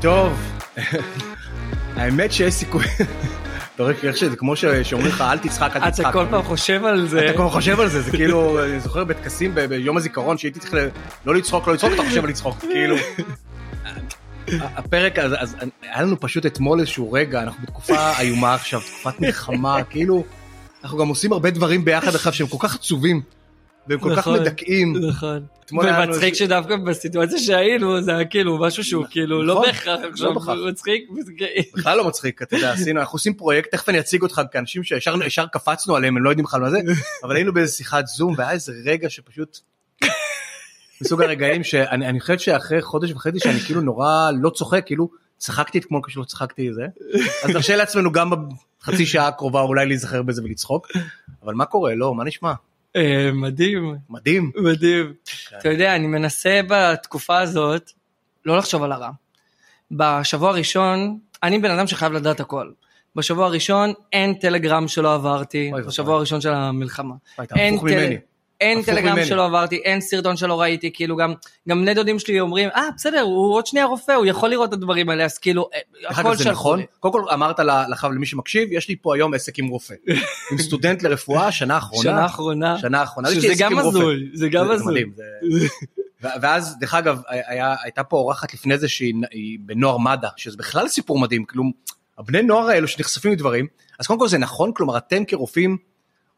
טוב, האמת שיש סיכוי, אתה רואה איך שזה כמו שאומרים לך אל תצחק אל תצחק. אתה כל פעם חושב על זה. אתה כל הזמן חושב על זה, זה כאילו, אני זוכר בטקסים ביום הזיכרון שהייתי צריך לא לצחוק, לא לצחוק, אתה חושב על לצחוק, כאילו. הפרק, אז, אז היה לנו פשוט אתמול איזשהו רגע, אנחנו בתקופה איומה עכשיו, תקופת מלחמה, כאילו, אנחנו גם עושים הרבה דברים ביחד עכשיו שהם כל כך עצובים, והם כל כך נכון. מדכאים. נכון. ומצחיק שדווקא בסיטואציה שהיינו זה היה כאילו משהו שהוא כאילו לא נכון, בהכרח לא עכשיו. מצחיק. בכלל לא מצחיק, אתה יודע, עשינו, אנחנו עושים פרויקט, תכף אני אציג אותך כאנשים שישר ישר קפצנו עליהם, הם לא יודעים בכלל מה זה, אבל היינו באיזה שיחת זום, והיה איזה רגע שפשוט, מסוג הרגעים שאני אני חושב שאחרי חודש וחצי שאני כאילו נורא לא צוחק, כאילו צחקתי אתמול כשלא צחקתי זה, אז נרשה לעצמנו גם בחצי שעה הקרובה אולי להיזכר בזה ולצחוק, אבל מה קורה, לא, מה נשמע? אה, מדהים, מדהים. מדהים. כן. אתה יודע, אני מנסה בתקופה הזאת לא לחשוב על הרע. בשבוע הראשון, אני בן אדם שחייב לדעת הכל. בשבוע הראשון אין טלגרם שלא עברתי, בשבוע. הראשון של המלחמה. אתה אין הפוך ממני. אין טלגרם ממני. שלא עברתי, אין סרטון שלא ראיתי, כאילו גם, גם בני דודים שלי אומרים, אה בסדר, הוא עוד שנייה רופא, הוא יכול לראות את הדברים האלה, אז כאילו, אה, הכל שלחו נכון. קודם כל אמרת לך למי שמקשיב, יש לי פה היום עסק עם רופא, עם סטודנט לרפואה, שנה אחרונה, שנה אחרונה, שנה אחרונה, שזה גם. הזוי, זה גם הזוי. ואז דרך אגב היה, הייתה פה אורחת לפני זה שהיא היא בנוער מד"א שזה בכלל סיפור מדהים כאילו הבני נוער האלו שנחשפים לדברים אז קודם כל זה נכון כלומר אתם כרופאים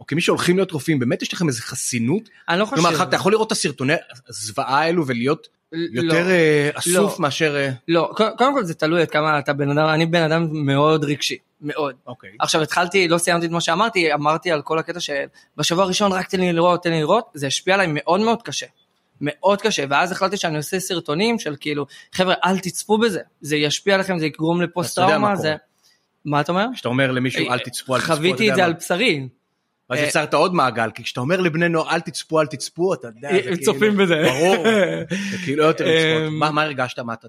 או כמי שהולכים להיות רופאים באמת יש לכם איזה חסינות אני לא חושב. כלומר אתה יכול לראות את הסרטוני הזוועה האלו ולהיות לא. יותר אה, אסוף לא. מאשר אה, לא, קודם כל זה תלוי עד כמה אתה בן אדם, אני בן אדם מאוד רגשי, מאוד. אוקיי עכשיו התחלתי, לא סיימתי את מה שאמרתי, אמרתי על כל הקטע שבשבוע הראשון רק תן לי לראות, תן לי לראות, זה השפיע עליי מאוד מאוד קשה. מאוד קשה, ואז החלטתי שאני עושה סרטונים של כאילו, חבר'ה אל תצפו בזה, זה ישפיע עליכם, זה יגרום לפוסט טראומה. זה... מה אתה אומר? כשאתה אומר למישהו אל תצפו אל תצפו חוויתי את זה. על בשרי, ואז אה, יצרת עוד מעגל כי כשאתה אומר לבני נוער אל תצפו אל תצפו אתה יודע זה הם כאילו- צופים בזה. ברור זה כאילו יותר לצפות אמ, מה הרגשת מה אתה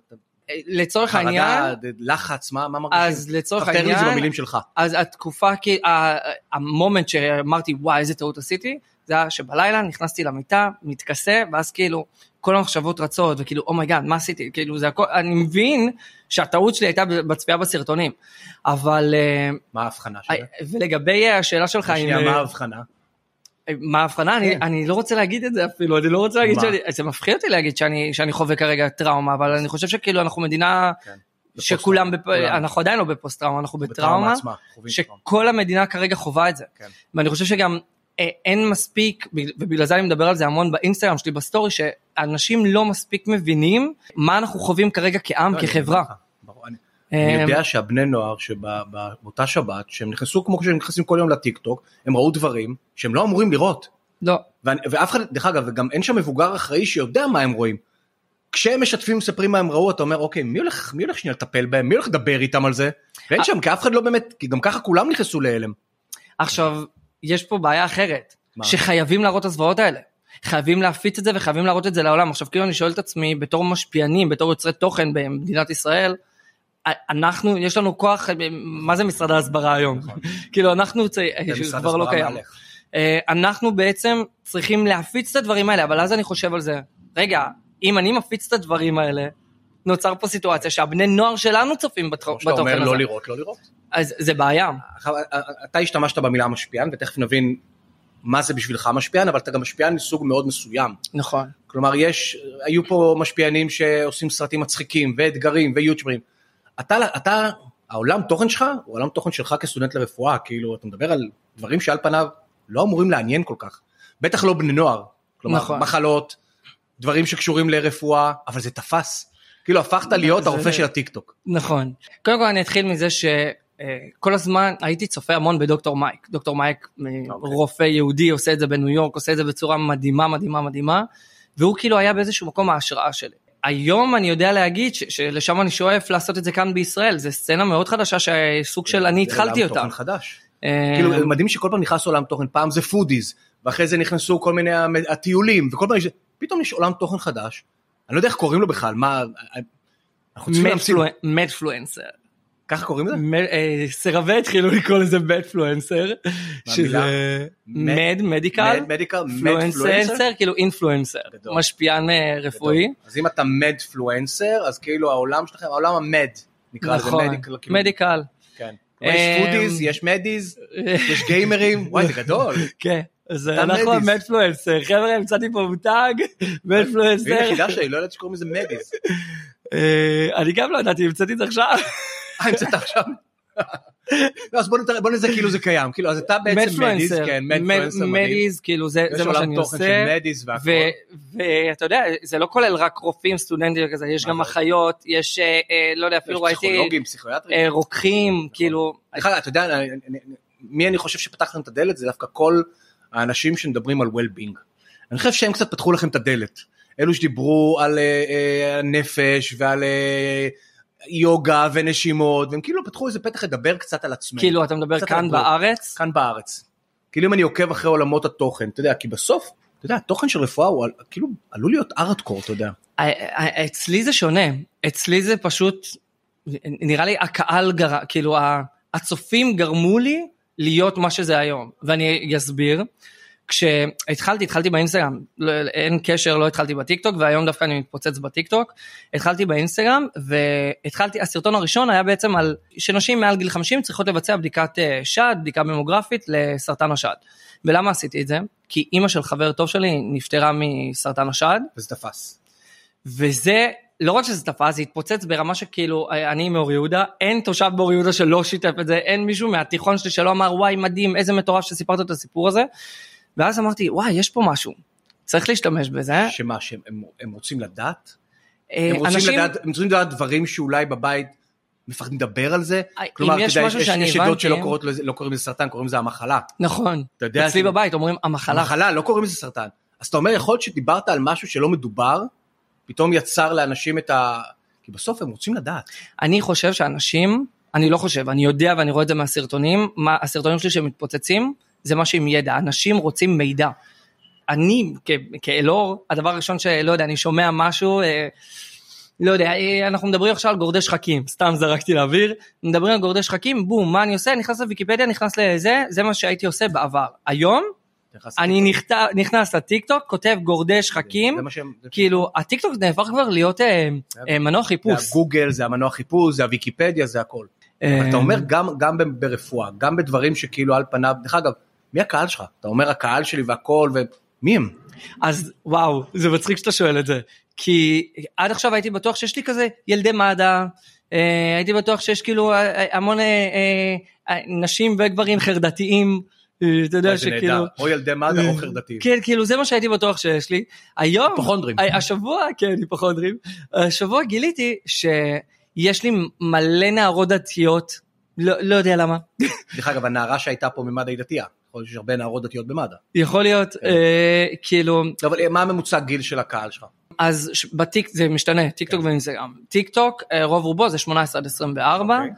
לצורך העניין, חרדה, לחץ, מה, מה מרגישים? אז לצורך תאר לי את זה העניין, במילים שלך. אז התקופה, ה moment שאמרתי וואי איזה טעות עשיתי, זה היה שבלילה נכנסתי למיטה, מתכסה, ואז כאילו כל המחשבות רצות, וכאילו oh my god מה עשיתי, כאילו זה הכל, אני מבין שהטעות שלי הייתה בצפייה בסרטונים, אבל אה, מה ההבחנה שלך? ולגבי השאלה שלך, אם, אה, מה ההבחנה? מה ההבחנה? אני, כן. אני לא רוצה להגיד את זה אפילו, אני לא רוצה להגיד מה? שאני, זה מפחיד אותי להגיד שאני, שאני חווה כרגע טראומה, אבל אני חושב שכאילו אנחנו מדינה כן. שכולם, בפ... אנחנו עדיין לא בפוסט טראומה, אנחנו בטראומה בטראומה, עצמה, חווים טראומה. שכל המדינה כרגע חווה את זה. כן. ואני חושב שגם אה, אין מספיק, ובגלל זה אני מדבר על זה המון באינסטגרם שלי בסטורי, שאנשים לא מספיק מבינים מה אנחנו חווים כרגע כעם, לא, כחברה. אני- אה, יודע שהבני נוער שבאותה שבת, שהם נכנסו כמו שהם נכנסים כל יום לטיק טוק, הם ראו דברים שהם לא אמורים לראות. לא, ואף אחד, דרך אגב, וגם אין שם מבוגר אחראי שיודע מה הם רואים. כשהם משתפים מספרים מה הם ראו אתה אומר אוקיי מי הולך מי הולך שנייה לטפל בהם מי הולך לדבר איתם על זה ואין שם כי אף אחד לא באמת כי גם ככה כולם נכנסו להלם. עכשיו, יש פה בעיה אחרת, מה? שחייבים להראות את הזוועות האלה. חייבים להפיץ את זה וחייבים להראות את זה לעולם. עכשיו כאילו אני שואל את עצמי, בתור משפיענים, בתור יוצרי תוכן במדינת ישראל, אנחנו, יש לנו כוח, מה זה משרד ההסברה היום? כאילו אנחנו, זה כבר לא קיים. אה, אנחנו בעצם צריכים להפיץ את הדברים האלה, אבל אז אני חושב על זה, רגע, אם אני מפיץ את הדברים האלה, נוצר פה סיטואציה שהבני נוער שלנו צופים בתוכ- כמו שאתה אומר בתוכן לא הזה. לראות לא לראות. אז זה בעיה. אתה השתמשת במילה משפיען ותכף נבין מה זה בשבילך משפיען אבל אתה גם משפיען מסוג מאוד מסוים. נכון. כלומר יש היו פה משפיענים שעושים סרטים מצחיקים ואתגרים ויוטיוברים. אתה אתה העולם תוכן שלך הוא עולם תוכן שלך כסטודנט לרפואה כאילו אתה מדבר על דברים שעל פניו לא אמורים לעניין כל כך. בטח לא בני נוער. כלומר נכון. מחלות דברים שקשורים לרפואה אבל זה תפס. כאילו הפכת להיות זה- הרופא של הטיק טוק. נכון. קודם כל אני אתחיל מזה שכל הזמן הייתי צופה המון בדוקטור מייק. דוקטור מייק, אה, אוקיי. רופא יהודי, עושה את זה בניו יורק, עושה את זה בצורה מדהימה, מדהימה, מדהימה, והוא כאילו היה באיזשהו מקום ההשראה שלי. היום אני יודע להגיד ש- שלשם אני שואף לעשות את זה כאן בישראל, זו סצנה מאוד חדשה שסוג של אני התחלתי אותה. חדש. אה, כאילו מדהים שכל פעם נכנס עולם תוכן פעם זה foodies ואחרי זה נכנסו כל מיני הטיולים וכל פעם פתאום יש עולם תוכן חדש. אני לא יודע איך קוראים לו בכלל מה. אנחנו צריכים להמציא לו. medfluencer. ככה קוראים לזה? אה, סירבי התחילו לקרוא לזה medfluencer, שזה med, medical, medical, fluencer, כאילו influencer, גדול. משפיען אה, רפואי. אז אם אתה medfluencer, אז כאילו העולם שלכם, העולם ה med, נקרא לזה נכון, medical. כאילו, medical. כן. יש אמ, foodies, יש meddies, יש גיימרים, וואי זה גדול. כן, אז אנחנו meddies. ה medfluencer, חבר'ה המצאתי פה מותג, medfluencer. חידה שלי, לא ידעתי שקוראים לזה meddies. אה, אני גם לא ידעתי, המצאתי את זה עכשיו. אה, המצאת עכשיו? לא, אז בוא נזה כאילו זה קיים, כאילו אז אתה בעצם מדיז, כן. מדיז, כאילו זה מה שאני עושה. ואתה יודע, זה לא כולל רק רופאים, סטודנטים וכזה, יש גם זה? אחיות, יש, אה, אה, לא יודע, אפילו ראיתי רוקחים, כאילו, דרך אגב, אתה יודע, מי אני חושב שפתח לכם את הדלת זה דווקא כל האנשים שמדברים על well-being. אני חושב שהם קצת פתחו לכם את הדלת. אלו שדיברו על אה, אה, הנפש ועל אה, יוגה ונשימות, והם כאילו פתחו איזה פתח לדבר קצת על עצמם. כאילו, אתה מדבר כאן בארץ, כאן בארץ. כאילו אם אני עוקב אחרי עולמות התוכן, אתה יודע, כי בסוף, אתה יודע, התוכן של רפואה הוא כאילו עלול להיות ארטקור, אתה יודע. אצלי זה שונה, אצלי זה פשוט, נראה לי הקהל גר... כאילו הצופים גרמו לי להיות מה שזה היום, ואני אסביר. כשהתחלתי, התחלתי באינסטגרם, לא, אין קשר, לא התחלתי בטיקטוק, והיום דווקא אני מתפוצץ בטיקטוק. התחלתי באינסטגרם, והתחלתי, הסרטון הראשון היה בעצם על שנשים מעל גיל 50 צריכות לבצע בדיקת אה, שד, בדיקה ממוגרפית לסרטן השד. ולמה עשיתי את זה? כי אימא של חבר טוב שלי נפטרה מסרטן השד, וזה תפס. וזה לא רק שזה תפס, זה התפוצץ ברמה שכאילו, אני מאור יהודה, אין תושב באור יהודה שלא שיתף את זה, אין מישהו מהתיכון שלי שלא אמר וואי מדהים, איזה מטורף שסיפרת את הסיפור הזה. ואז אמרתי וואי יש פה משהו, צריך להשתמש בזה. שמה, שהם הם- הם רוצים לדעת? אה, הם רוצים אנשים, לדעת, הם רוצים לדעת דברים שאולי בבית מפחדים לדבר על זה? אם כלומר, אתה יודע, יש- יש עדות שלא קוראות לא קוראים לזה סרטן, קוראים לזה המחלה. נכון, אתה יודע אצלי בבית אומרים המחלה, המחלה, לא קוראים לזה סרטן. אז אתה אומר, יכול להיות שדיברת על משהו שלא מדובר, פתאום יצר לאנשים את ה... כי בסוף הם רוצים לדעת. אני חושב שאנשים, אני לא חושב, אני יודע ואני רואה את זה מהסרטונים, מה, הסרטונים שלי שמתפוצצים, זה משהו עם ידע, אנשים רוצים מידע. אני כ- כאלאור, הדבר הראשון שלא יודע, אני שומע משהו, אה, לא יודע, אה, אנחנו מדברים עכשיו על גורדי שחקים, סתם זרקתי לאוויר, מדברים על גורדי שחקים, בום, מה אני עושה? נכנס לוויקיפדיה, נכנס לזה, זה מה שהייתי עושה בעבר. היום, אני. נכת, נכנס לטיקטוק, כותב גורדי שחקים, זה. זה- כאילו, הטיקטוק נהפך כבר להיות אה, אה, מנוע זה חיפוש. הגוגל, זה המנוע חיפוש, זה הוויקיפדיה, זה הכל. אבל אתה אה, אומר גם, גם ברפואה, גם בדברים שכאילו על פניו, דרך אגב, מי הקהל שלך? אתה אומר הקהל שלי והכל, ומי הם? אז וואו, זה מצחיק שאתה שואל את זה. כי עד עכשיו הייתי בטוח שיש לי כזה ילדי מד"א, אה, הייתי בטוח שיש כאילו אה, אה, המון אה, אה, אה, נשים וגברים חרדתיים, אתה יודע שכאילו, או ילדי מד"א או חרדתיים. כן, כאילו זה מה שהייתי בטוח שיש לי. היום, היפוכונדרים. השבוע, כן, היפוכונדרים, השבוע גיליתי שיש לי מלא נערות דתיות, לא, לא יודע למה, דרך אגב, הנערה שהייתה פה ממד"א היא דתייה. יכול להיות שיש הרבה נערות דתיות במד"א. יכול להיות, כן. אה, כאילו, לא, אבל מה הממוצע גיל של הקהל שלך? אז בטיק זה משתנה, טיק טוק כן. ואינסטגרם. טיק טוק, אה, רוב רובו זה 18 עד 24, אוקיי.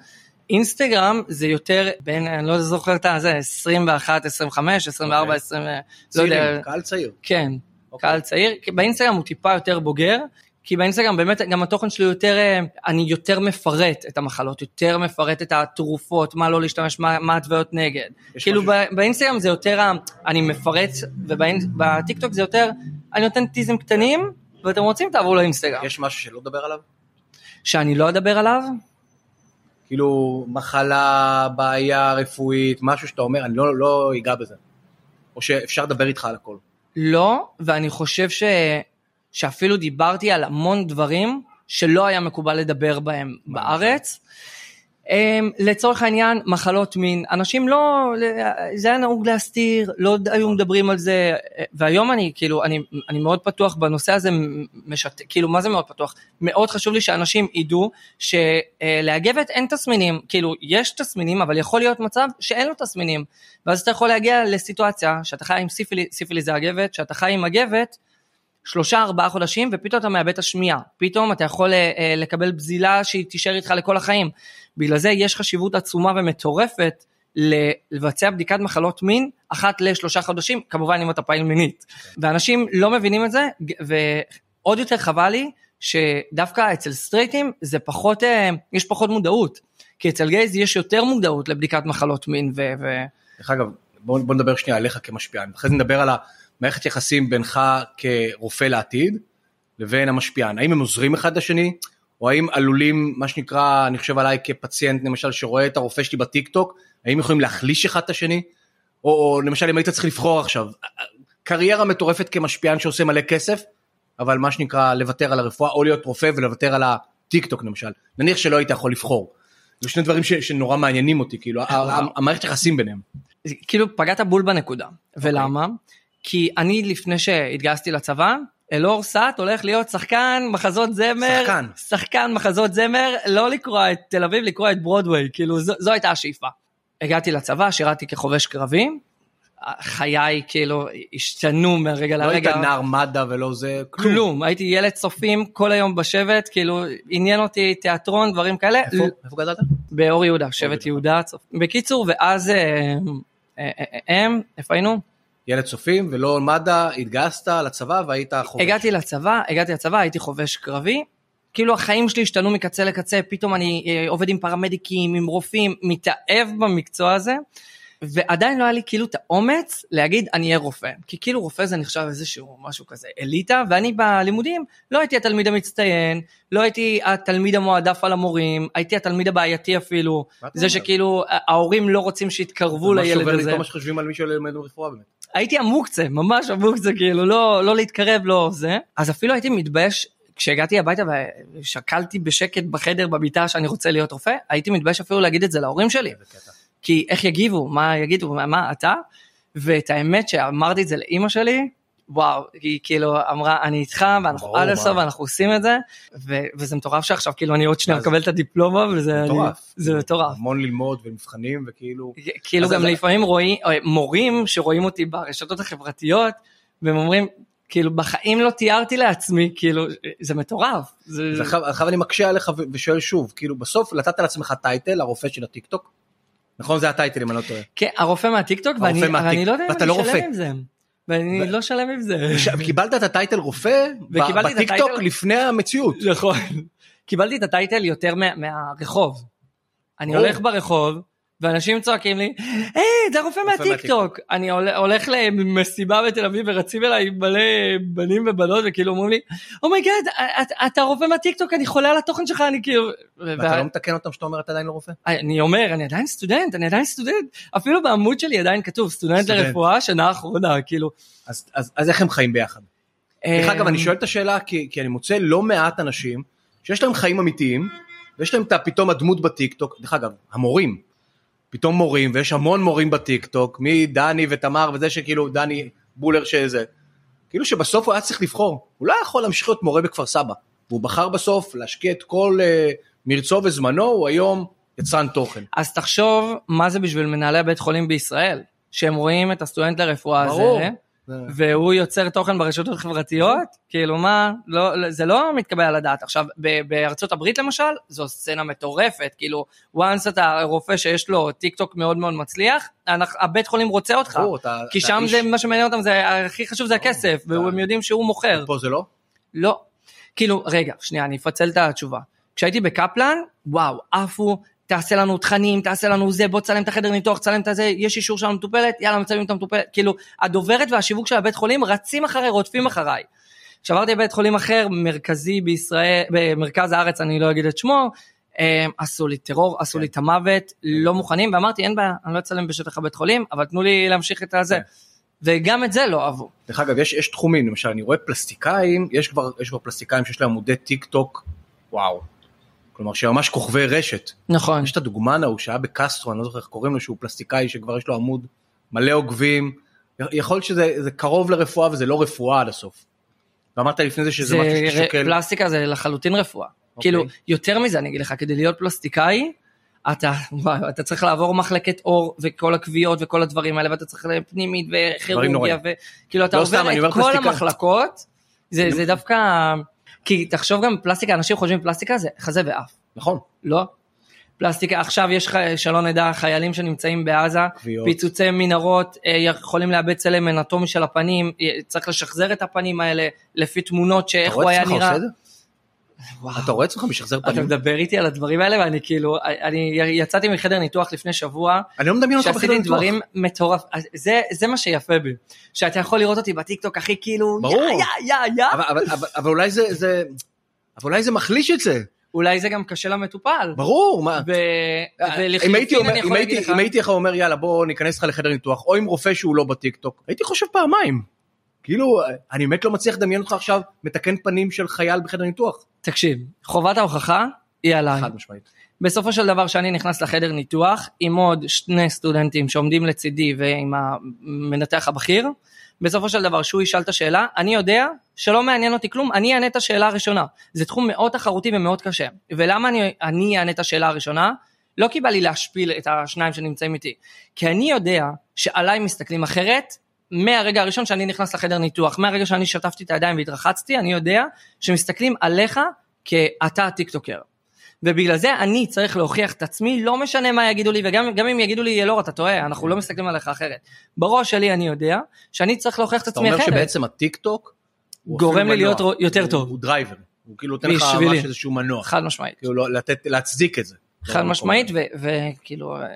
אינסטגרם זה יותר בין, אני לא זוכר את הזה, 21, 25, 24, אוקיי. 20, אה, לא יודע, קהל צעיר. כן, אוקיי. קהל צעיר, באינסטגרם הוא טיפה יותר בוגר, כי באינסטגרם באמת גם התוכן שלי יותר, אה, אני יותר מפרט את המחלות, יותר מפרט את התרופות, מה לא להשתמש, מה מה ההתוויות נגד. כאילו משהו- באינסטגרם זה יותר, אני מפרט, ובטיקטוק זה יותר, אני נותן teasים קטנים, ואתם רוצים תעברו לאינסטגרם. יש משהו שלא לדבר עליו? שאני לא אדבר עליו, כאילו מחלה, בעיה רפואית, משהו שאתה אומר, אני לא, לא אגע בזה. או שאפשר לדבר איתך על הכל. לא, ואני חושב ש... שאפילו דיברתי על המון דברים שלא היה מקובל לדבר בהם בארץ. Um, לצורך העניין, מחלות מין, אנשים לא, זה היה נהוג להסתיר, לא היו מדברים על זה, והיום אני כאילו, אני, אני מאוד פתוח בנושא הזה, משת, כאילו מה זה מאוד פתוח? מאוד חשוב לי שאנשים ידעו שלאגבת אין תסמינים, כאילו יש תסמינים, אבל יכול להיות מצב שאין לו תסמינים, ואז אתה יכול להגיע לסיטואציה שאתה חי עם סיפילי, סיפילי זה אגבת, שאתה חי עם אגבת, שלושה ארבעה חודשים ופתאום אתה מאבד את השמיעה, פתאום אתה יכול אה, לקבל בזילה שהיא תישאר איתך לכל החיים. בגלל זה יש חשיבות עצומה ומטורפת לבצע בדיקת מחלות מין אחת לשלושה חודשים, כמובן אם אתה פעיל מינית. ואנשים לא מבינים את זה, ועוד יותר חבל לי שדווקא אצל סטרייטים זה פחות, אה, יש פחות מודעות. כי אצל gays יש יותר מודעות לבדיקת מחלות מין ו... דרך אגב, בוא, בוא נדבר שנייה עליך כמשפיען, אחרי זה נדבר על המערכת יחסים בינך כרופא לעתיד לבין המשפיען, האם הם עוזרים אחד לשני, או האם עלולים, מה שנקרא, אני חושב עליי כ patient למשל שרואה את הרופא שלי בטיק טוק, האם יכולים להחליש אחד את השני, או, או למשל אם היית צריך לבחור עכשיו, קריירה מטורפת כמשפיען שעושה מלא כסף, אבל מה שנקרא לוותר על הרפואה, או להיות רופא ולוותר על הטיק טוק למשל, נניח שלא היית יכול לבחור. זה שני דברים ש, שנורא מעניינים אותי, כאילו, המערכת יחסים ביניהם. כאילו פגעת בול בנקודה, ולמה? כי אני לפני שהתגייסתי לצבא, אלאור סאט הולך להיות שחקן מחזות זמר, שחקן. שחקן מחזות זמר, לא לקרוע את תל אביב, לקרוע את ברודוויי, כאילו זו, זו הייתה השאיפה. הגעתי לצבא, שירתי כחובש קרבי, חיי כאילו השתנו מהרגע לא היית לרגע. נער מד"א ולא זה, כלום. כלום, הייתי ילד צופים כל היום בשבט, כאילו עניין אותי תיאטרון, דברים כאלה. איפה, איפה גדלת? באור יהודה, שבט יהודה. צופ- בקיצור, ואז אה, אה, אה, אה, הם, איפה היינו? ילד צופים ולא מד"א, התגייסת לצבא והיית חובש. הגעתי לצבא, הגעתי לצבא, הייתי חובש קרבי. כאילו החיים שלי השתנו מקצה לקצה, פתאום אני אה, עובד עם פרמדיקים, עם רופאים, מתאהב במקצוע הזה, ועדיין לא היה לי כאילו את האומץ להגיד אני אהיה רופא. כי כאילו רופא זה נחשב איזשהו משהו כזה אליטה, ואני בלימודים לא הייתי התלמיד המצטיין, לא הייתי התלמיד המועדף על המורים, הייתי התלמיד הבעייתי אפילו, מה זה אומר? שכאילו ההורים לא רוצים שיתקרבו מה לילד שובר לי הזה. כל מה שחושבים על מי שלומד רפואה באמת. הייתי המוקצה, ממש המוקצה, כאילו, לא, לא להתקרב, לא זה. אז אפילו הייתי מתבייש, כשהגעתי הביתה ושקלתי בשקט בחדר במיטה שאני רוצה להיות רופא, הייתי מתבייש אפילו להגיד את זה להורים שלי. קטע. כי איך יגיבו, מה יגידו, מה, מה אתה? ואת האמת שאמרתי את זה לאימא שלי, וואו, היא כאילו אמרה, אני איתך, ואנחנו עד. הסוף, ואנחנו עושים את זה, ו- וזה מטורף שעכשיו, כאילו, אני עוד שנייה מקבל את הדיפלומה, וזה אני- מטורף. זה מטורף. המון ללמוד ומבחנים וכאילו. כאילו גם אז- לפעמים רואים, אה, מורים שרואים אותי ברשתות החברתיות, והם אומרים, כאילו בחיים לא תיארתי לעצמי, כאילו, זה מטורף. זה... עכשיו אני מקשה עליך ושואל שוב, כאילו בסוף נתת לעצמך title, הרופא של הטיק טוק? נכון זה ה title אם אני לא טועה. כן, הרופא מהטיקטוק, ואני לא יודע אם אני לא רופא. שלם עם זה. ואני לא שלם עם זה. קיבלת את ה title רופא ב- וקיבלתי את בטיק טוק ה title- לפני המציאות. נכון. קיבלתי את ה title יותר מה- מהרחוב. אני. הולך ברחוב, ואנשים צועקים לי, היי, זה הרופא מהטיקטוק. אני הול- הולך למסיבה בתל אביב ורצים אליי מלא בנים ובנות, וכאילו אומרים לי, oh my god, אתה רופא מהטיקטוק, אני חולה על התוכן שלך, אני כאילו... ואתה לא מתקן אותם שאתה אומר אתה עדיין לא רופא? אני אומר, אני עדיין סטודנט, אני עדיין סטודנט. אפילו בעמוד שלי עדיין כתוב, סטודנט. לרפואה, שנה אחרונה, כאילו. אז- איך הם חיים ביחד? דרך אגב אני אמ, שואל את השאלה כי אני מוצא לא מעט אנשים שיש להם חיים אמיתיים ויש להם פתאום הדמות בטיק טוק, דרך אגב המורים, פתאום מורים ויש המון מורים בטיק טוק, מדני ותמר וזה שכאילו דני בולר שזה, כאילו שבסוף הוא היה צריך לבחור, הוא לא יכול להמשיך להיות מורה בכפר סבא, והוא בחר בסוף להשקיע את כל אה, מרצו וזמנו, הוא היום יצרן תוכן. אז תחשוב מה זה בשביל מנהלי בית חולים בישראל, שהם רואים את הסטודנט לרפואה ברור. הזה, זה- והוא יוצר תוכן ברשתות החברתיות, כאילו מה, לא, זה לא מתקבל על הדעת. עכשיו, ב- בארצות הברית למשל, זו סצנה מטורפת, כאילו, once אתה רופא שיש לו טיק טוק מאוד מאוד מצליח, אנחנו- הבית חולים רוצה אותך, אתה- כי אתה שם איש- זה מה שמעניין אותם, זה הכי חשוב זה הכסף, אתה- והם יודעים שהוא מוכר. פה זה לא? לא. כאילו, רגע, שנייה, אני אפצל את התשובה. כשהייתי בקפלן, וואו, עפו, תעשה לנו תכנים, תעשה לנו זה, בוא תצלם את החדר ניתוח, תצלם את הזה, יש אישור של המטופלת, יאללה, מצלמים את המטופלת. כאילו, הדוברת והשיווק של הבית חולים רצים אחריי, רודפים אחריי. כשעברתי לבית חולים אחר, מרכזי בישראל, במרכז הארץ, אני לא אגיד את שמו, אה, עשו לי טרור, עשו לי את המוות, לא מוכנים, ואמרתי, אין בעיה, אני לא אצלם בשטח הבית חולים, אבל תנו לי להמשיך את הזה. כן. וגם את זה לא אהבו. דרך אגב, יש, יש תחומים, למשל, אני רואה פלסטיקאים, יש כבר, יש כבר פלסטיקאים שיש להם עמודי טיק טוק, וואו. כלומר, שממש כוכבי רשת. נכון. יש את הדוגמן ההוא שהיה בקסטרו, אני לא זוכר איך קוראים לו, שהוא פלסטיקאי שכבר יש לו עמוד מלא עוקבים. יכול להיות שזה זה קרוב לרפואה וזה לא רפואה עד הסוף. ואמרת לפני זה שזה זה משהו שאתה שוקל. פלסטיקה זה לחלוטין רפואה. אוקיי. כאילו, יותר מזה אני אגיד לך, כדי להיות פלסטיקאי, אתה, וואו, אתה צריך לעבור מחלקת עור וכל הכוויות וכל הדברים האלה, ואתה צריך פנימית וכירורגיה. וכאילו אתה לא סתם, עובר אומר את כל פלסטיקאי. המחלקות, זה, זה דווקא, כי תחשוב גם פלסטיקה, אנשים חושבים פלסטיקה זה חזה ואף, נכון. לא? פלסטיקה, עכשיו יש, שלא נדע, חיילים שנמצאים בעזה, כוויות. פיצוצי מנהרות, אה, יכולים לאבד צלם אנטומי של הפנים, אה, צריך לשחזר את הפנים האלה לפי תמונות אתה שאיך הוא רואה את היה נראה. עושה את זה? וואו. אתה רואה עצמך משחזר אתה פנים? מדבר איתי על הדברים האלה ואני כאילו, אני יצאתי מחדר ניתוח לפני שבוע, אני לא מדמיין אותך בחדר שעשיתי ניתוח. דברים מטורף, זה, זה מה שיפה בי, שאתה יכול לראות אותי בטיקטוק הכי כאילו, ברור. יא יא יא יא, אבל- אבל- אבל- אבל אולי זה, זה, אבל אולי זה מחליש את זה. אולי זה גם קשה למטופל. ברור, מה? ו... אומר, יכול אם הייתי, לך, אם הייתי לך אומר יאללה בוא ניכנס לך לחדר ניתוח או עם רופא שהוא לא בטיקטוק הייתי חושב פעמיים. כאילו אני באמת לא מצליח לדמיין אותך עכשיו מתקן פנים של חייל בחדר ניתוח. תקשיב, חובת ההוכחה היא עליי. חד משמעית. בסופו של דבר שאני נכנס לחדר ניתוח עם עוד שני סטודנטים שעומדים לצידי ועם המנתח הבכיר, בסופו של דבר שהוא ישאל את השאלה, אני יודע שלא מעניין אותי כלום, אני אענה את השאלה הראשונה. זה תחום מאוד תחרותי ומאוד קשה. ולמה אני, אני אענה את השאלה הראשונה? לא כי בא לי להשפיל את השניים שנמצאים איתי, כי אני יודע שעליי מסתכלים אחרת מהרגע הראשון שאני נכנס לחדר ניתוח, מהרגע שאני שטפתי את הידיים והתרחצתי, אני יודע שמסתכלים עליך כאתה הטיקטוקר. ובגלל זה אני צריך להוכיח את עצמי, לא משנה מה יגידו לי, וגם גם אם יגידו לי, אלאור, אתה טועה, אנחנו לא מסתכלים עליך אחרת. בראש שלי אני יודע שאני צריך להוכיח את אתה עצמי אומר אחרת. שבעצם הטיק-טוק גורם לי להיות יותר טוב. הוא driver. הוא כאילו נותן לך. ממש איזשהו מנוע. חד משמעית. כאילו לא- לתת להצדיק את זה. חד משמעית, וכאילו, אה,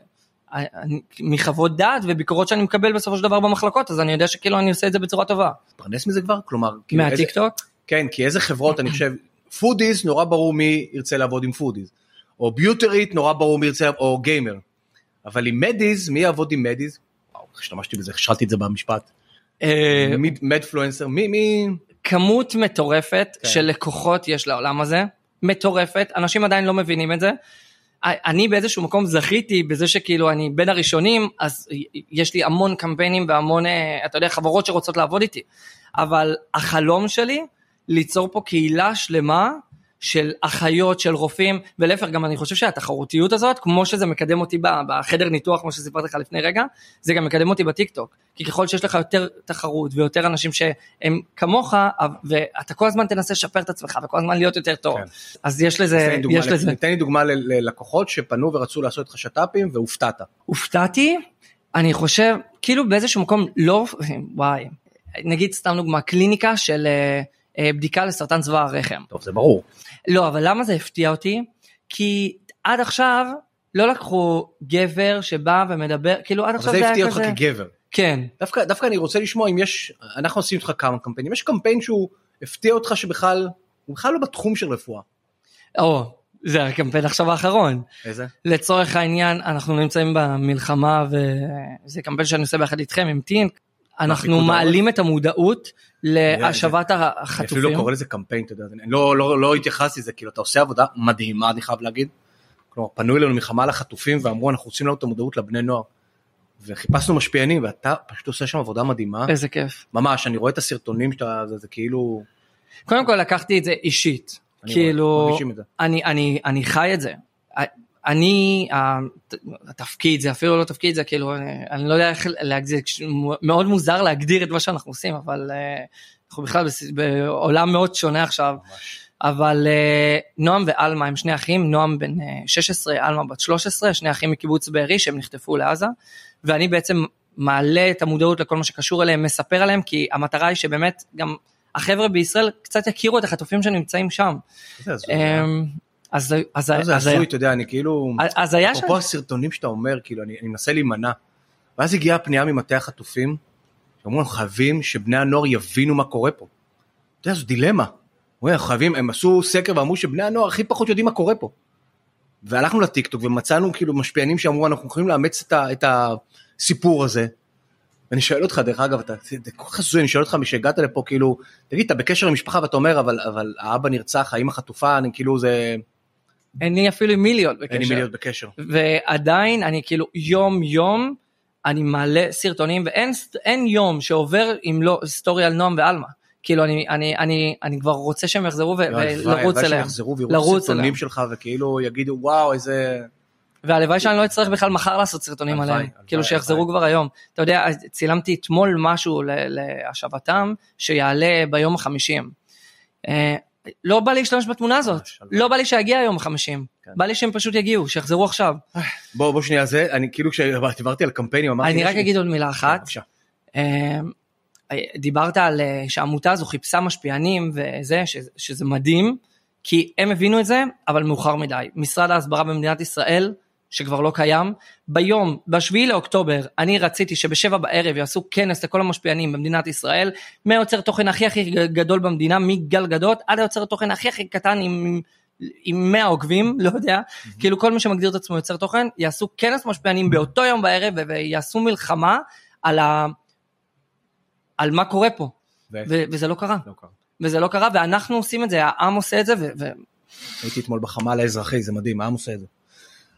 מחוות דעת וביקורות שאני מקבל בסופו של דבר במחלקות, אז אני יודע שכאילו אני עושה את זה בצורה טובה. מתפרנס מזה כבר? כלומר, כאילו איזה- מהטיקטוק? כן, כי איזה חברות אני חושב, foodies נורא ברור מי ירצה לעבוד עם foodies, או ביוטרית נורא ברור מי ירצה, או גיימר. אבל עם מדיז, מי יעבוד עם מדיז? וואו, השתמשתי בזה, הכשלתי את זה במשפט. אה, מדפלואנסר, מי, מי, כמות מטורפת כן. של לקוחות יש לעולם הזה, מטורפת, אנשים עדיין לא מבינים את זה. אני באיזשהו מקום זכיתי בזה שכאילו אני בין הראשונים, אז יש לי המון קמפיינים והמון, אה, אתה יודע, חברות שרוצות לעבוד איתי. אבל החלום שלי, ליצור פה קהילה שלמה של אחיות, של רופאים, ולהפך, גם אני חושב שהתחרותיות הזאת, כמו שזה מקדם אותי בחדר ניתוח, כמו שסיפרתי לך לפני רגע, זה גם מקדם אותי בטיקטוק. כי ככל שיש לך יותר תחרות ויותר אנשים שהם כמוך, ואתה כל הזמן תנסה לשפר את עצמך וכל הזמן להיות יותר טוב. כן. אז יש לזה, דוגמה, יש לזה. תן לי דוגמה ללקוחות שפנו ורצו לעשות לך שת"פים והופתעת. הופתעתי, אני חושב, כאילו באיזשהו מקום לא, וואי, נגיד סתם דוגמה, קליניקה של אה, בדיקה לסרטן צוואר הרחם. טוב, זה ברור. לא, אבל למה זה הפתיע אותי? כי עד עכשיו לא לקחו גבר שבא ומדבר, כאילו עד אבל עכשיו זה זה היה הפתיע אותך כזה... כגבר. כן, דווקא, דווקא אני רוצה לשמוע אם יש, אנחנו עושים איתך כמה קמפיינים, יש קמפיין שהוא הפתיע אותך שבכלל, הוא בכלל לא בתחום של רפואה. או, זה הקמפיין עכשיו האחרון. איזה? לצורך העניין, אנחנו נמצאים במלחמה וזה קמפיין שאני עושה ביחד איתכם עם טינק. אנחנו מעלים את המודעות להשבת אני החטופים. אפילו לא קורא לזה קמפיין, אתה יודע, אני לא, לא, לא התייחסתי לזה, כאילו אתה עושה עבודה מדהימה, אני חייב להגיד. כלומר, פנו אלינו מלחמה לחטופים ואמרו אנחנו רוצים להעלות את המודעות לבני נוער. וחיפשנו משפיענים ואתה פשוט עושה שם עבודה מדהימה. איזה כיף. ממש, אני רואה את הסרטונים שאתה, זה, זה כאילו, קודם כל לקחתי את זה אישית. אני כאילו. אני, אני, אני חי את זה. אני, הת- התפקיד זה אפילו לא תפקיד זה כאילו אני, אני לא יודע איך להגדיר, מאוד מוזר להגדיר את מה שאנחנו עושים אבל אה, אנחנו בכלל בעולם מאוד שונה עכשיו. ממש. אבל אה, נועם ועלמה הם שני אחים, נועם בן אה, 16, עלמה בת 13, שני אחים מקיבוץ בארי שהם נחטפו לעזה, ואני בעצם מעלה את המודעות לכל מה שקשור אליהם, מספר עליהם, כי המטרה היא שבאמת גם החבר'ה בישראל קצת יכירו את החטופים שנמצאים שם. אז אז זה אז הזוי, אתה יודע, אני כאילו, אז היה שם, אפרופו הסרטונים שאתה אומר, כאילו, אני אני מנסה להימנע. ואז הגיעה הפנייה ממטה החטופים, שאמרו, אנחנו חייבים שבני הנוער יבינו מה קורה פה. אתה יודע, זו דילמה. חייבים, הם עשו סקר ואמרו שבני הנוער הכי פחות יודעים מה קורה פה. והלכנו לטיקטוק ומצאנו כאילו משפיענים שאמרו, אנחנו יכולים לאמץ את, ה, את הסיפור הזה. ואני שואל אותך, דרך אגב, אתה, זה כל כך הזוי, אני שואל אותך משהגעת לפה, כאילו, תגיד, אתה בקשר עם משפחה ואתה אומר, אבל, אבל האבא נרצח, האמא חטופה, אני כאילו, זה, אין לי אפילו עם מי להיות אין לי מי בקשר. להיות בקשר. ועדיין אני כאילו יום יום אני מעלה סרטונים ואין אין יום שעובר אם לא סטורי על נועם ועלמה. כאילו אני אני אני אני כבר רוצה שהם יחזרו ו- ולרוץ הלוואי שהם אליהם. יחזרו ויראו אליהם. שלך וכאילו יגידו וואו איזה והלוואי שאני לא אצטרך בכלל מחר לעשות סרטונים עליהם. כאילו שיחזרו. כבר היום. אתה יודע צילמתי אתמול משהו להשבתם שיעלה ביום החמישים. אה, לא בא לי להשתמש בתמונה הזאת. ממש, הלוואי. לא בא לי שיגיע היום החמישים. כן. בא לי שהם פשוט יגיעו שיחזרו עכשיו. בוא בוא שנייה זה אני כאילו כשדיברתי על קמפיינים אמרתי אני רק אגיד עוד מילה אחת. אה, דיברת על אה, שהעמותה הזו חיפשה משפיענים וזה, שזה מדהים, כי הם הבינו את זה, אבל מאוחר מדי. משרד ההסברה במדינת ישראל, שכבר לא קיים, ביום, בשביעי לאוקטובר, אני רציתי שבשבע בערב יעשו כנס לכל המשפיענים במדינת ישראל, מהיוצר תוכן הכי הכי גדול במדינה, מגל גדות, עד היוצר תוכן הכי הכי קטן עם... עם 100 עוקבים, לא יודע, mm-hmm. כאילו כל מי שמגדיר את עצמו יוצר תוכן, יעשו כנס משפיענים באותו יום בערב ויעשו מלחמה על, ה... על מה קורה פה. ו- וזה לא קרה. לא קרה. וזה לא קרה, ואנחנו עושים את זה, העם עושה את זה. ו- ו- הייתי אתמול בחמ"ל האזרחי, זה מדהים, העם עושה את זה.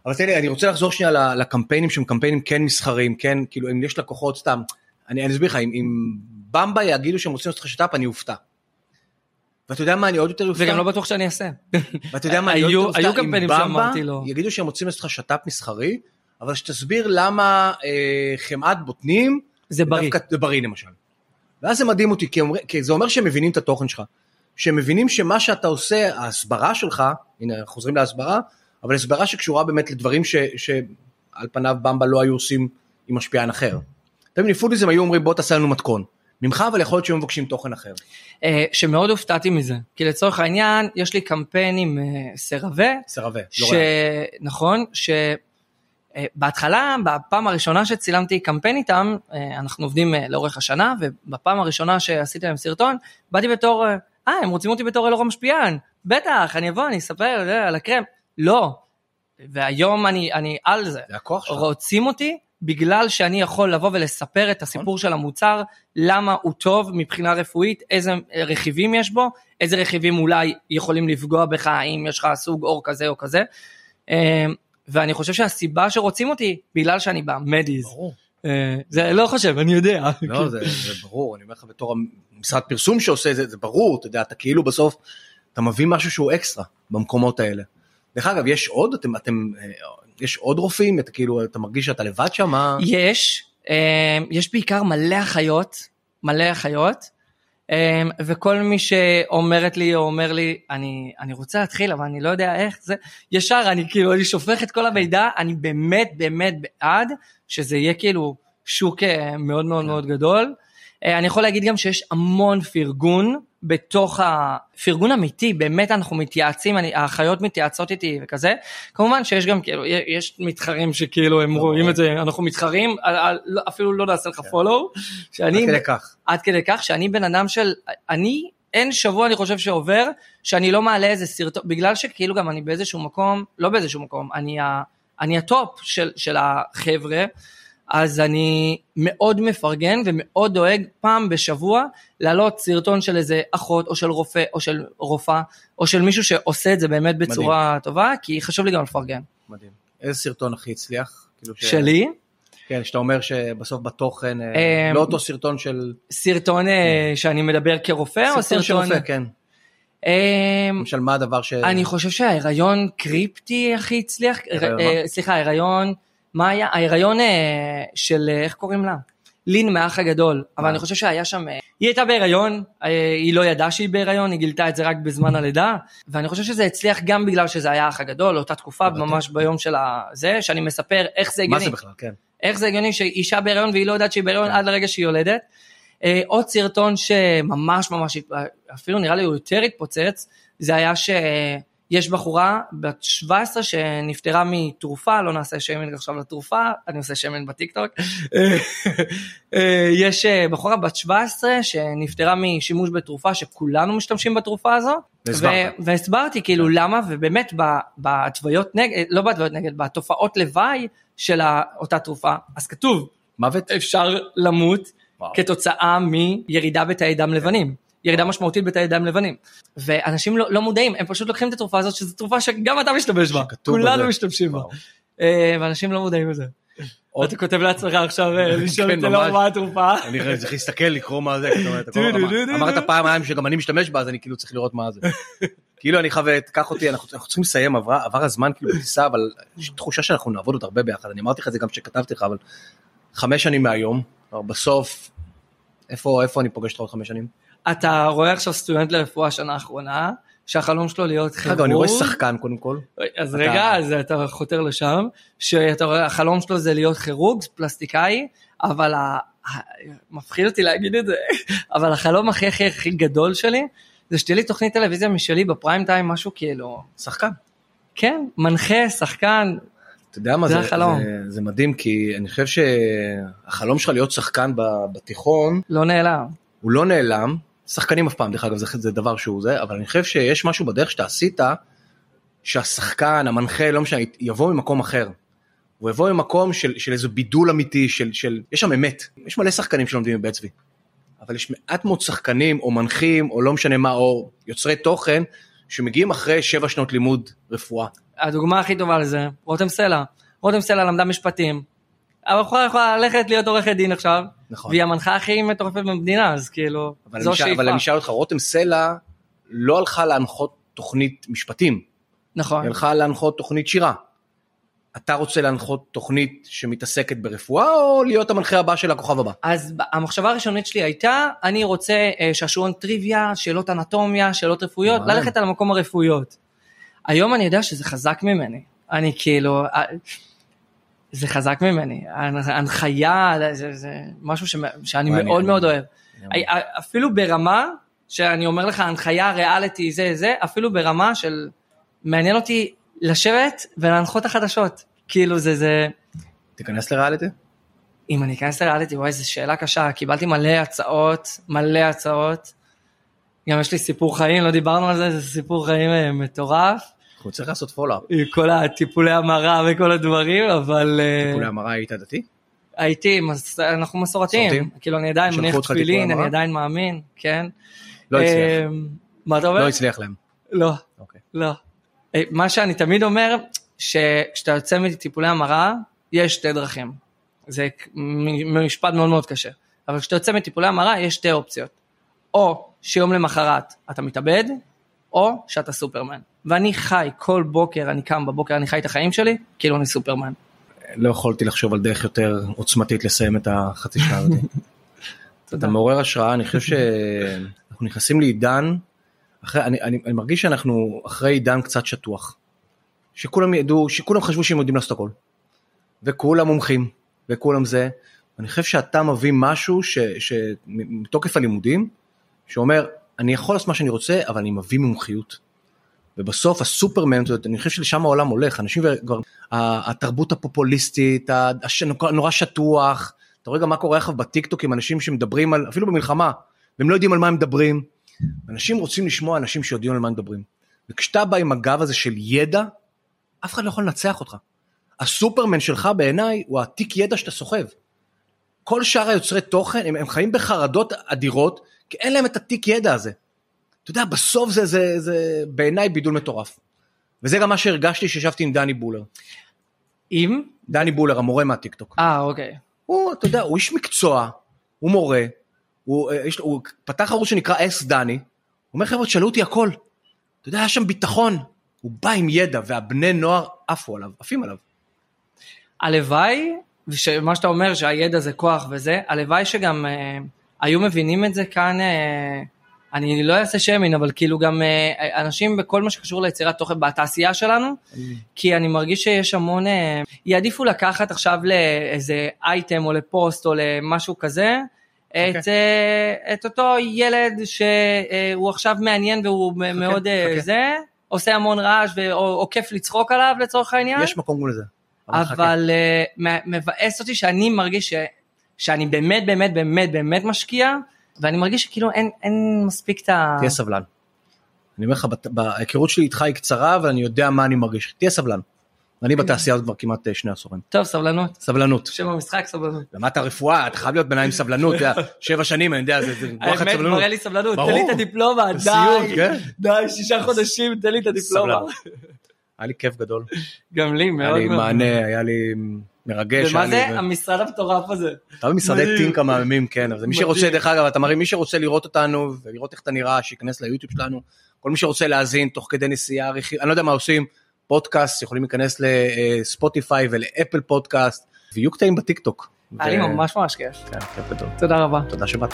אבל תן לי, אני רוצה לחזור שנייה לקמפיינים שהם קמפיינים כן מסחרים, כן, כאילו אם יש לקוחות סתם, אני, אני אסביר לך, אם, אם במבה יגידו שהם רוצים לעשות לך שת"פ, אני אופתע. ואתה יודע מה אני עוד יותר אופתע? וגם לא בטוח שאני אעשה. ואתה יודע מה אני עוד יותר אופתע? היו קמפיינים שאמרתי לו. יגידו שהם רוצים לעשות לך שת"פ מסחרי, אבל שתסביר למה אה, חמאת בוטנים, זה בריא. זה בריא למשל. ואז זה מדהים אותי, כי, אומר, כי זה אומר שהם מבינים את התוכן שלך. שהם מבינים שמה שאתה עושה, ההסברה שלך, הנה חוזרים להסברה, אבל הסברה שקשורה באמת לדברים ש, שעל פניו במבה לא היו עושים עם משפיען אחר. אתה מבין, פודיזם היו אומרים בוא תעשה לנו מתכון. ממך אבל יכול להיות שהם מבקשים תוכן אחר. אה, שמאוד הופתעתי מזה, כי לצורך העניין יש לי קמפיין עם אה, סרווה. סרווה, לא ש... רואה. נכון, שבהתחלה, בפעם הראשונה שצילמתי קמפיין איתם, אה, אנחנו עובדים לאורך השנה, ובפעם הראשונה שעשיתי להם סרטון, באתי בתור, אה, הם רוצים אותי בתור אלאור המשפיען, בטח, אני אבוא, אני אספר על הקרם. לא. והיום אני, אני על זה. זה הכוח שלך. רוצים אותי בגלל שאני יכול לבוא ולספר את הסיפור נכון. של המוצר, למה הוא טוב מבחינה רפואית, איזה רכיבים יש בו, איזה רכיבים אולי יכולים לפגוע בך, אם יש לך סוג אור כזה או כזה. אמ, ואני חושב שהסיבה שרוצים אותי, בגלל שאני במדיז. ברור. אה, זה לא חושב, אני יודע. לא, זה, זה ברור, אני אומר לך בתור המשרד פרסום שעושה את זה, זה ברור, אתה יודע, אתה כאילו בסוף, אתה מביא משהו שהוא אקסטרה במקומות האלה. דרך אגב, יש עוד? אתם, אתם, אה, יש עוד רופאים? אתה כאילו, אתה מרגיש שאתה לבד שם? מה? יש, אה, יש בעיקר מלא אחיות, מלא אחיות, אה, וכל מי שאומרת לי או אומר לי, אני, אני רוצה להתחיל, אבל אני לא יודע איך זה, ישר אני כאילו, אני שופך את כל המידע, אני באמת באמת בעד שזה יהיה כאילו שוק מאוד מאוד מאוד גדול. אני יכול להגיד גם שיש המון פרגון בתוך הפרגון אמיתי, באמת אנחנו מתייעצים, אני, האחיות מתייעצות איתי וכזה, כמובן שיש גם כאילו, יש מתחרים שכאילו הם רואים את זה, אנחנו מתחרים, לא, אפילו לא נעשה לך follow, שאני, עד כדי כך, עד כדי כך שאני בן אדם של, אני, אין שבוע אני חושב שעובר, שאני לא מעלה איזה סרטון, בגלל שכאילו גם אני באיזשהו מקום, לא באיזשהו מקום, אני, ה, אני ה top של, של החבר'ה, אז אני מאוד מפרגן ומאוד דואג פעם בשבוע להעלות סרטון של איזה אחות או של רופא או של רופאה או של מישהו שעושה את זה באמת בצורה מדהים. טובה, כי חשוב לי גם לפרגן. מדהים. איזה סרטון הכי הצליח? כאילו ש... שלי? כן, שאתה אומר שבסוף בתוכן, אה, אמ, לא אותו סרטון של... סרטון אה, כן. שאני מדבר כרופא או סרטון... סרטון של רופא, כן. אמ, למשל מה הדבר ש... אני חושב שההיריון קריפטי הכי הצליח, אה, סליחה, ההיריון... מה היה? ההיריון אה, של, אה, איך קוראים לה? לין מהאח הגדול, אבל אני חושב שהיה שם, אה, היא הייתה בהיריון, היא לא ידעה שהיא בהיריון, היא גילתה את זה רק בזמן הלידה, ואני חושב שזה הצליח גם בגלל שזה היה האח הגדול, אותה תקופה, ממש ביום של הזה, שאני מספר איך זה הגיוני. מה זה בכלל, כן. איך זה הגיוני שאישה בהיריון והיא לא יודעת שהיא בהיריון כן. עד לרגע שהיא יולדת. עוד סרטון שממש ממש, אפילו נראה לי הוא יותר התפוצץ, זה היה ש... יש בחורה בת 17 שנפטרה מתרופה, לא נעשה שמן עכשיו לתרופה, אני עושה שמן בטיקטוק. אה, יש אה, בחורה בת 17 שנפטרה משימוש בתרופה שכולנו משתמשים בתרופה הזו. והסברתי כאילו כן. למה, ובאמת בהתוויות נגד, לא בהתוויות נגד, בתופעות לוואי של אותה תרופה, אז כתוב, מוות אפשר למות וואו. כתוצאה מירידה בתאי דם לבנים. ירידה משמעותית בתאי דם לבנים. ואנשים לא, לא מודעים, הם פשוט לוקחים את התרופה הזאת, שזו תרופה שגם אתה משתמש בה, כולנו משתמשים בה. אה, ואנשים לא מודעים לזה. עוד אתה כותב לעצמך עכשיו אה, כן, לשאול את אלאור מה התרופה. אני צריך להסתכל, לקרוא מה זה, אמרת פעמיים שגם אני משתמש בה, אז אני כאילו צריך לראות מה זה. כאילו אני חייב, קח אותי, אנחנו צריכים לסיים, עבר הזמן כאילו בטיסה, אבל יש תחושה שאנחנו נעבוד עוד הרבה ביחד, אני אמרתי לך את זה גם כשכתבתי לך, אבל חמש שנים מהיום, בסוף, איפה אני פוגש אותך עוד חמש שנים? אתה רואה עכשיו סטודנט לרפואה שנה האחרונה, שהחלום שלו להיות כירורג. רגע, אני רואה שחקן קודם כל. אז אתה... רגע, אז אתה חותר לשם, שאתה רואה, החלום שלו זה להיות כירורג, פלסטיקאי, אבל ה... מפחיד אותי להגיד את זה, אבל החלום הכי הכי הכי גדול שלי, זה שתהיה לי תוכנית טלוויזיה משלי בפריים טיים, משהו כאילו, שחקן. כן, מנחה, שחקן, אתה יודע מה זה זה, החלום. זה, זה מדהים כי אני חושב שהחלום שלך להיות שחקן בתיכון לא נעלם. הוא לא נעלם, שחקנים אף פעם דרך אגב זה, זה דבר שהוא זה, אבל אני חושב שיש משהו בדרך שאתה עשית שהשחקן, המנחה, לא משנה, יבוא ממקום אחר. הוא יבוא ממקום של, של איזה בידול אמיתי, של, של, יש שם אמת, יש מלא שחקנים שלומדים בבית צבי, אבל יש מעט מאוד שחקנים או מנחים או לא משנה מה, או יוצרי תוכן, שמגיעים אחרי שבע שנות לימוד רפואה. הדוגמה הכי טובה לזה, רותם סלע. רותם סלע למדה משפטים. הבחורה יכולה ללכת להיות עורכת דין עכשיו, נכון. והיא המנחה הכי מטורפת במדינה, אז כאילו, אבל זו שאיפה. אבל אני אשאל אותך, רותם סלע לא הלכה להנחות תוכנית משפטים, נכון. היא הלכה להנחות תוכנית שירה. אתה רוצה להנחות תוכנית שמתעסקת ברפואה או להיות המנחה הבא של הכוכב הבא? אז המחשבה הראשונית שלי הייתה, אני רוצה אה, שעשועון טריוויה, שאלות אנטומיה, שאלות רפואיות. ללכת על המקום הרפואיות. היום אני יודע שזה חזק ממני. אני כאילו, אה, זה חזק ממני. הנחיה, זה, זה משהו ש, שאני מאוד אני- מאוד אוהב. אני- אפילו ברמה, שאני אומר לך, הנחיה, ריאליטי, זה, זה, אפילו ברמה של, מעניין אותי לשבת ולהנחות החדשות. כאילו זה, זה, תיכנס לריאליטי? אם אני אכנס לריאליטי, וואי, זו שאלה קשה, קיבלתי מלא הצעות, מלא הצעות. גם יש לי סיפור חיים, לא דיברנו על זה, זה סיפור חיים אה, מטורף. אנחנו צריכים לעשות follow up. עם כל הטיפולי המרה וכל הדברים, אבל אה, טיפולי המרה היית דתי? הייתי, אנחנו מסורתיים. כאילו, אני עדיין מניח תפילין, אני? עדיין מאמין, כן. לא הצליח. אה, מה אתה אומר? לא הצליח להם. לא. אוקיי. לא. אה, מה שאני תמיד אומר, שכשאתה יוצא מטיפולי המרה, יש שתי דרכים. זה משפט מאוד מאוד קשה. אבל כשאתה יוצא מטיפולי המרה, יש שתי אופציות. או שיום למחרת אתה מתאבד, או שאתה סופרמן. ואני חי כל בוקר, אני קם בבוקר, אני חי את החיים שלי, כאילו אני סופרמן. לא יכולתי לחשוב על דרך יותר עוצמתית לסיים את החצי שעה הזאת. אתה מעורר השראה, אני חושב שאנחנו נכנסים לעידן, אחרי, אני, אני, אני מרגיש שאנחנו אחרי עידן קצת שטוח. שכולם ידעו, שכולם חשבו שהם יודעים לעשות הכל. וכולם מומחים, וכולם זה. אני חושב שאתה מביא משהו ש- שמתוקף הלימודים, שאומר, אני יכול לעשות מה שאני רוצה, אבל אני מביא מומחיות. ובסוף הסופרמן, אני חושב שלשם העולם הולך, אנשים כבר, התרבות הפופוליסטית, ה- הש- נורא שטוח, אתה רואה גם מה קורה עכשיו בטיקטוק עם אנשים שמדברים על, אפילו במלחמה, והם לא יודעים על מה הם מדברים. אנשים רוצים לשמוע אנשים שיודעים על מה הם מדברים. וכשאתה בא עם הגב הזה של ידע, אף אחד לא יכול לנצח אותך. הסופרמן שלך בעיניי הוא התיק ידע שאתה סוחב. כל שאר היוצרי תוכן הם, הם חיים בחרדות אדירות כי אין להם את התיק ידע הזה. אתה יודע בסוף זה, זה, זה בעיניי בידול מטורף. וזה גם מה שהרגשתי שישבתי עם דני בולר. אם? דני בולר המורה מהטיקטוק. אה, אוקיי. הוא אתה יודע הוא איש מקצוע, הוא מורה, הוא, אה, יש, הוא פתח ערוץ שנקרא אס דני, הוא אומר חבר'ה תשאלו אותי הכל. אתה יודע היה שם ביטחון, הוא בא עם ידע והבני נוער עפו עליו, עפים עליו. הלוואי, שמה שאתה אומר שהידע זה כוח וזה, הלוואי שגם אה, היו מבינים את זה כאן, אה, אני לא אעשה שיימין, אבל כאילו גם אה, אנשים בכל מה שקשור ליצירת תוכן בתעשייה שלנו, כי אני מרגיש שיש המון, אה, יעדיפו לקחת עכשיו לאיזה אייטם או לפוסט או למשהו כזה, את, אה, את אותו ילד שהוא עכשיו מעניין והוא מאוד אה, חכה. זה, עושה המון רעש או, כיף לצחוק עליו לצורך העניין. יש מקום לזה. אבל מבאס אותי שאני מרגיש ש, שאני באמת באמת באמת באמת משקיע, ואני מרגיש שכאילו אין, אין מספיק את ה... תהיה סבלן. אני אומר לך, בהיכרות שלי איתך היא קצרה ואני יודע מה אני מרגיש, תהיה סבלן. אני בתעשייה הזאת כבר כמעט אה, שני עשורים. טוב, סבלנות. סבלנות. שם המשחק, סבלנות. למדת רפואה, אתה חייב להיות עם סבלנות, אתה יודע, שבע שנים, אני יודע, זה וואחד האמת, סבלנות. מראה לי סבלנות, תן. לי את הדיפלומה, די, כן. די, שישה חודשים, תן לי את הדיפלומה. היה לי כיף גדול. גם לי, היה מאוד לי מאוד. מענה, היה לי מרגש. ומה זה המשרד המטורף הזה? אתה במשרדי. טינק המהממים, כן, אז מי. שרוצה, דרך אגב, אתה מראה, מי שרוצה לראות אותנו ולראות איך אתה נראה, שייכנס ליוטיוב שלנו. כל מי שרוצה להאזין תוך כדי נסיעה, אני לא יודע מה עושים, פודקאסט, יכולים להיכנס לספוטיפיי ולאפל פודקאסט, ויהיו קטעים בטיקטוק. היה לי ממש ממש כיף. כן, כיף גדול. תודה רבה. תודה שבאת.